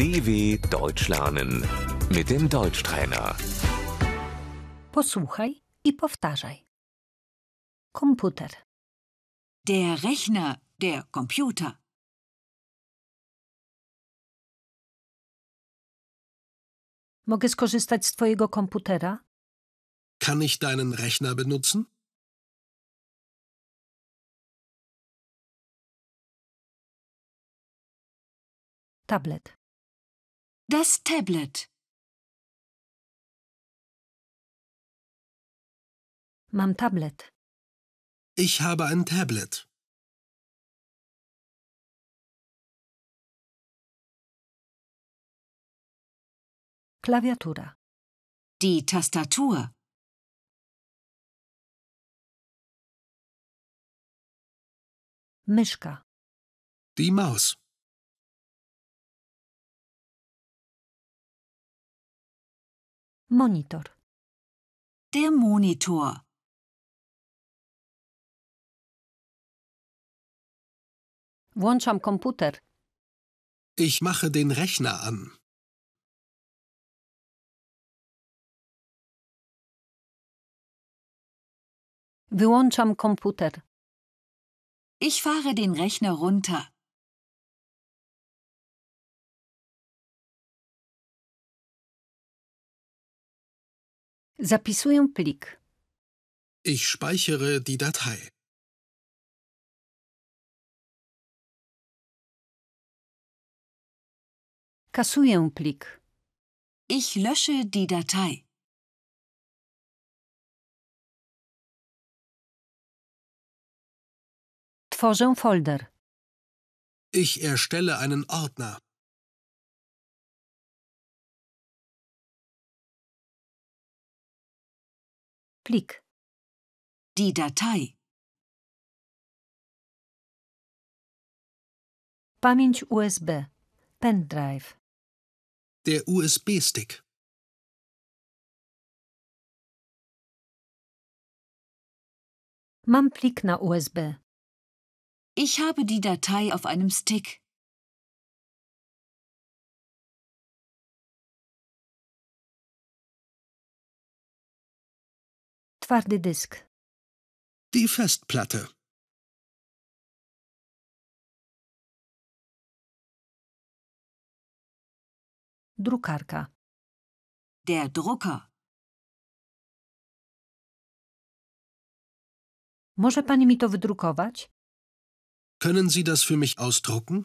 DW Deutsch lernen mit dem Deutschtrainer. Posłuchaj i powtarzaj. Komputer, Der Rechner, der Computer. mogę skorzystać z twojego komputera? Kann ich deinen Rechner benutzen? Tablet, Das Tablet. mam tablet. Ich habe ein Tablet. Klawiatura, Die Tastatur. myszka, Die Maus. Monitor, Der Monitor. włączam komputer, Ich mache den Rechner an. wyłączam komputer, Ich fahre den Rechner runter. Zapisuję plik, Ich speichere die Datei. kasuję plik, Ich lösche die Datei. tworzę folder, Ich erstelle einen Ordner. Plik, Die Datei. pamięć USB, pendrive, Der USB-Stick. mam plik na USB, Ich habe die Datei auf einem Stick. Twardy dysk, Die Festplatte. drukarka, Der Drucker. może pani mi to wydrukować? Können Sie das für mich ausdrucken?